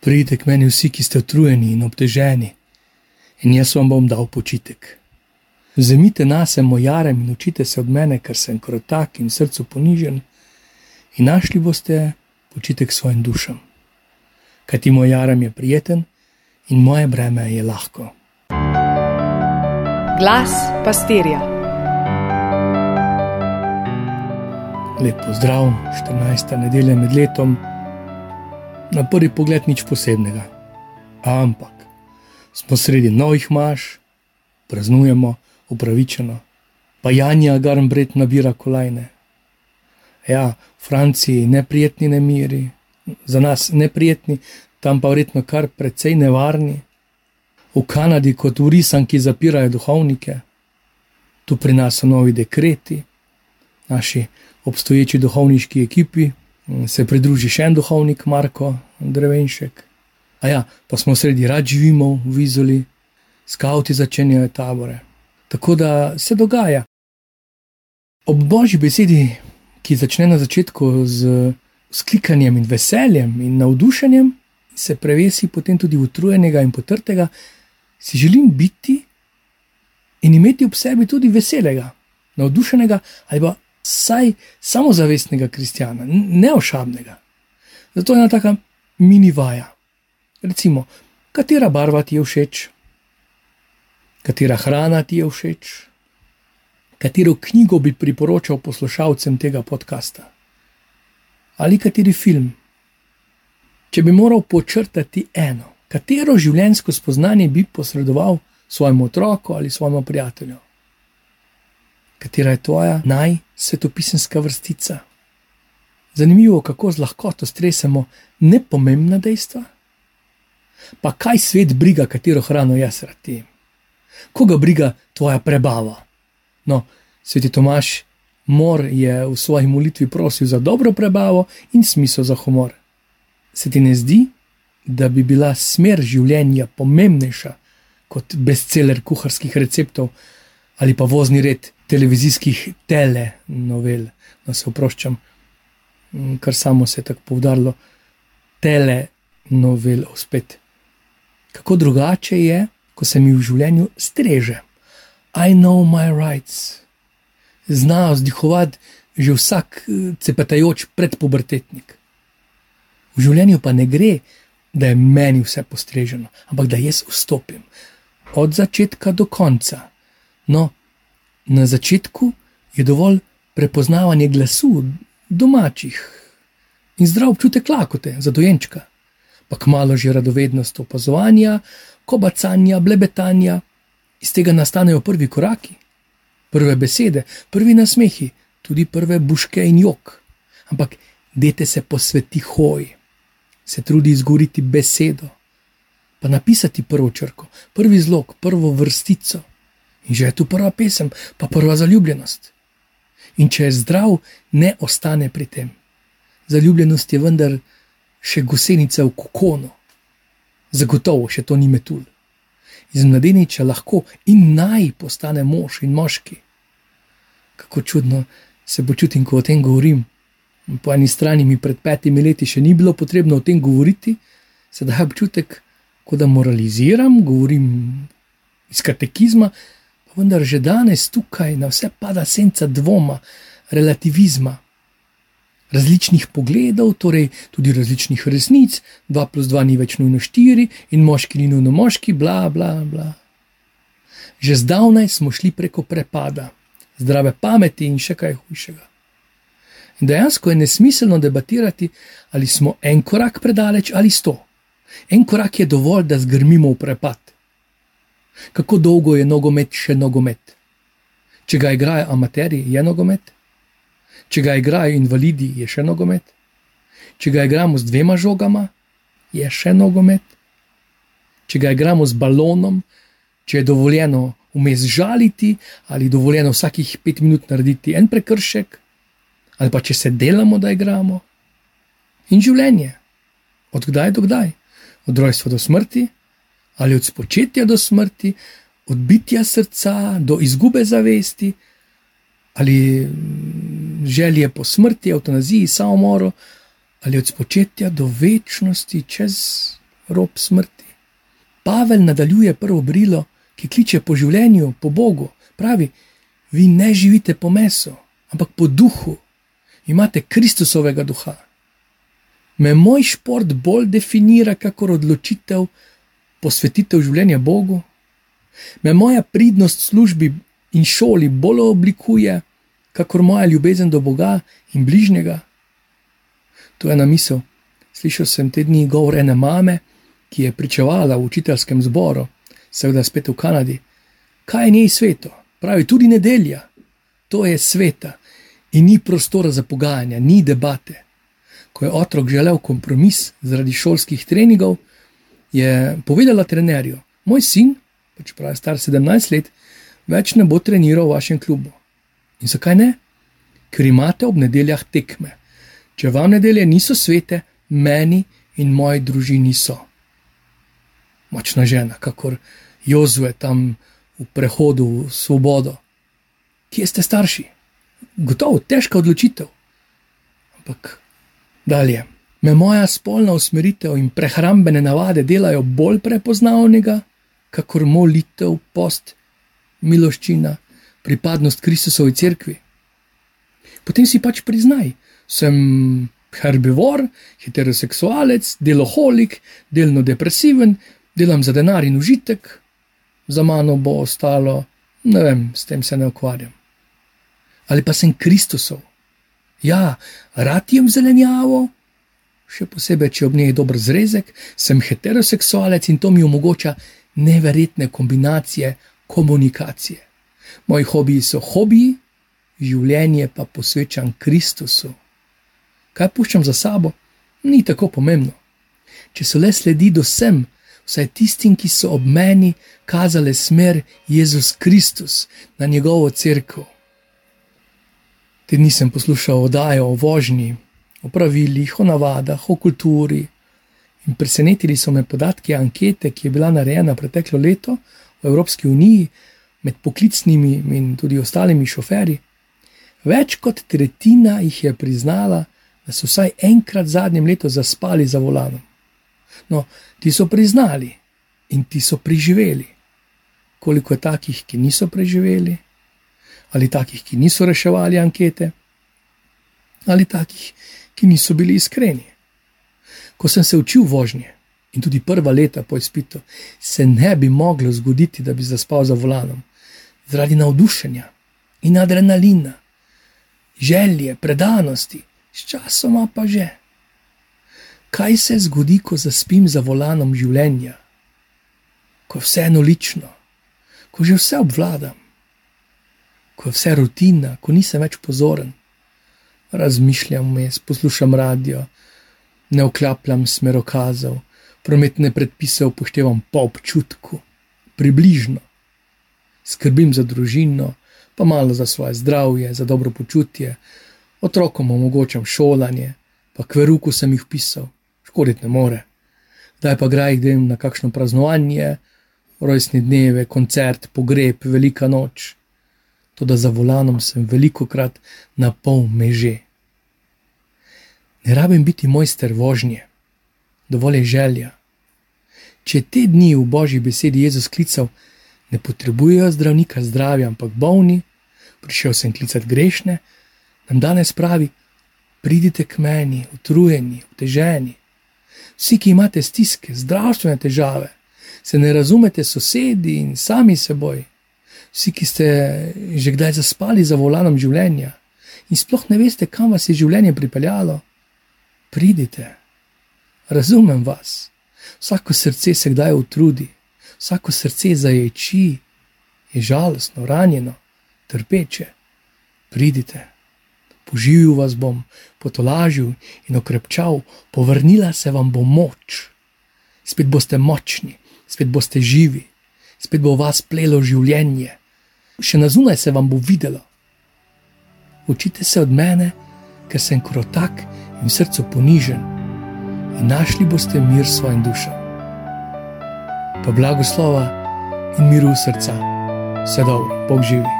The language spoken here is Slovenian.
Pridite k meni vsi, ki ste utrujeni in obteženi, in jaz vam bom dal počitek. Vzemite nase moj jarem in učite se od mene, ker sem krotak in srcu ponižen, in našli boste počitek svojim dušam. Kaj ti moj jarem je prijeten in moje breme je lahko. Glas pastirja. Lep pozdrav, 14. nedelja med letom. Na prvi pogled nič posebnega, ampak smo sredi novih maš, praznujemo upravičeno, pa Janja Garnbret nabira kolajne. Ja, v Franciji neprijetni nemiri, za nas neprijetni, tam pa verjetno kar precej nevarni. V Kanadi kot v risanki zapirajo duhovnike, tu pri nas so novi dekreti, naši obstoječi duhovniški ekipi se pridruži še en duhovnik, Marko Drevenšek. A ja, pa smo sredi rad živimo v Vizoli, skavti začenjajo tabore. Tako da se dogaja. Ob božji besedi, ki začne na začetku z sklikanjem in veseljem in navdušenjem, se prevesi potem tudi utrujenega in potrtega, si želim biti in imeti ob sebi tudi veselega, navdušenega ali pa vsaj samozavestnega kristjana, neošabnega. Zato je ena taka mini vaja. Recimo, katera barva ti je všeč, katera hrana ti je všeč, katero knjigo bi priporočal poslušalcem tega podcasta, ali kateri film. Če bi moral počrtati eno, katero življenjsko spoznanje bi posredoval svojemu otroku ali svojemu prijatelju, katera je tvoja najsvetopisanska vrstica. Zanimivo, kako z lahkoto stresemo nepomembna dejstva. Pa kaj svet briga, katero hrano jaz radim? Koga briga tvoja prebava? No, sveti Tomaš Mor je v svoji molitvi prosil za dobro prebavo in smisel za humor. Se ti ne zdi, da bi bila smer življenja pomembnejša kot bestseller kuharskih receptov ali pa vozni red televizijskih telenovel? No, se oproščam, kar samo se je tako poudarilo, telenovel, spet. Kako drugače je, ko se mi v življenju streže. I know my rights. Zna vzdihovati že vsak eh, cepetajoč predpubertetnik. V življenju pa ne gre, da je meni vse postreženo, ampak da jaz vstopim od začetka do konca. No, na začetku je dovolj prepoznavanje glasu domačih in zdrav občutek lakote za dojenčka, pa kmalo že radovednost opazovanja, kobacanja, blebetanja, iz tega nastanejo prvi koraki, prve besede, prvi nasmehi, tudi prve buške in jok. Ampak dete se posveti hoji, se trudi izgovoriti besedo, pa napisati prvo črko, prvi zlog, prvo vrstico. In že je tu prva pesem, pa prva zaljubljenost. In če je zdrav, ne ostane pri tem. Zaljubljenost je vendar še gosenica v kokonu, zagotovo še to ni metul. Iz mladeniča lahko in naj postane mož in moški. Kako čudno se počutim, ko o tem govorim. Po eni strani mi pred petimi leti še ni bilo potrebno o tem govoriti, sedaj občutek, da moraliziram, govorim iz katekizma, vendar že danes tukaj na vse pada senca dvoma, relativizma različnih pogledov, torej tudi različnih resnic, 2 plus 2 ni več nujno 4 in moški ni nujno moški, bla, bla, bla. Že zdavnaj smo šli preko prepada, zdrave pameti in še kaj hujšega. In dejansko je nesmiselno debatirati, ali smo en korak predaleč ali sto. En korak je dovolj, da zgrmimo v prepad. Kako dolgo je nogomet še nogomet? Če ga igrajo amateri, je nogomet? Če ga igrajo invalidi, je še nogomet. Če ga igramo z dvema žogama, je še nogomet. Če ga igramo z balonom, če je dovoljeno vmes žaliti ali dovoljeno vsakih pet minut narediti en prekršek, ali pa če se delamo, da igramo. In življenje, od kdaj do kdaj, od rojstva do smrti, ali od spočetja do smrti, od bitja srca do izgube zavesti, ali želje po smrti, eutanaziji, samomoru ali od spočetja do večnosti čez rob smrti. Pavel nadaljuje prvo brilo, ki kliče po življenju, po Bogu. Pravi, vi ne živite po mesu, ampak po duhu, imate Kristusovega duha. Me moj šport bolj definira, kakor odločitev posvetitev življenja Bogu, me moja pridnost službi in šoli bolj oblikuje, kakor moja ljubezen do Boga in bližnjega. To je na misel. Slišal sem te dni govor ene mame, ki je pričevala v učiteljskem zboru, seveda spet v Kanadi. Kaj je njej sveto? Pravi tudi nedelja. To je sveta in ni prostora za pogajanja, ni debate. Ko je otrok želel kompromis zaradi šolskih treningov, je povedala trenerju: Moj sin, čeprav je star 17 let, več ne bo treniral v vašem klubu. In zakaj ne? Ker imate ob nedeljah tekme. Če vam nedelje niso svete, meni in moji družini so. Močna žena, kakor Jozue tam v prehodu v svobodo. Kje ste starši? Gotovo, težka odločitev. Ampak dalje. Me moja spolna usmeritev in prehrambene navade delajo bolj prepoznavnega, kakor molitev, post, miloščina, pripadnost Kristusovi cerkvi. Potem si pač priznaj, sem herbivor, heteroseksualec, deloholik, delno depresiven, delam za denar in užitek, za mano bo ostalo, ne vem, s tem se ne ukvarjam. Ali pa sem Kristusov. Ja, rad jem zelenjavo, še posebej, če ob njej je dober zrezek, sem heteroseksualec in to mi omogoča neverjetne kombinacije komunikacije. Moji hobiji so hobiji, življenje pa posvečam Kristusu. Kaj puščam za sabo, ni tako pomembno. Če so le sledi do sem, vsaj tistim, ki so ob meni kazali smer Jezus Kristus na njegovo crkvo. Te nisem poslušal oddajo o vožnji, o pravilih, o navadah, o kulturi. In presenetili so me podatki ankete, ki je bila narejena preteklo leto v Evropski uniji med poklicnimi in tudi ostalimi šoferji. Več kot tretjina jih je priznala, da so vsaj enkrat v zadnjem letu zaspali za volanom. No, ti so priznali in ti so preživeli. Koliko je takih, ki niso preživeli, ali takih, ki niso reševali ankete, ali takih, ki niso bili iskreni. Ko sem se učil vožnje in tudi prva leta po izpitu, se ne bi moglo zgoditi, da bi zaspal za volanom, zaradi navdušenja in adrenalina, želje, predanosti, sčasoma pa že. Kaj se zgodi, ko zaspim za volanom življenja, ko je vse enolično, ko že vse obvladam, ko je vse rutina, ko nisem več pozoren razmišljam vmes, poslušam radio, ne oklapljam smerokazov, prometne predpise upoštevam po občutku, približno. Skrbim za družino, pa malo za svoje zdravje, za dobro počutje, otrokom omogočam šolanje, pa kveruku sem jih pisal, škoditi ne more. Daj pa graj grem na kakšno praznovanje, rojstni dneve, koncert, pogreb, velika noč tudi za volanom sem veliko krat na pol meže. Ne rabim biti mojster vožnje, dovolj je želja. Če te dni v božji besedi Jezus klical, ne potrebujejo zdravnika zdravja, ampak bolni, prišel sem klicati grešne, nam danes pravi: pridite k meni, utrujeni, oteženi. Vsi, ki imate stiske, zdravstvene težave, se ne razumete sosedi in sami seboj vsi, ki ste že kdaj zaspali za volanom življenja in sploh ne veste, kam vas je življenje pripeljalo, pridite, razumem vas. Vsako srce se kdaj utrudi, vsako srce zaječi, je žalostno, ranjeno, trpeče. Pridite, poživil vas bom, potolažil in okrepčal, povrnila se vam bo moč. Spet boste močni, spet boste živi, spet bo vas plelo življenje še na zunaj se vam bo videlo. Učite se od mene, ker sem krotak in v srcu ponižen, in našli boste mir svojim dušam. Pa blagoslova in miru srca, vse dobro, Bog živi.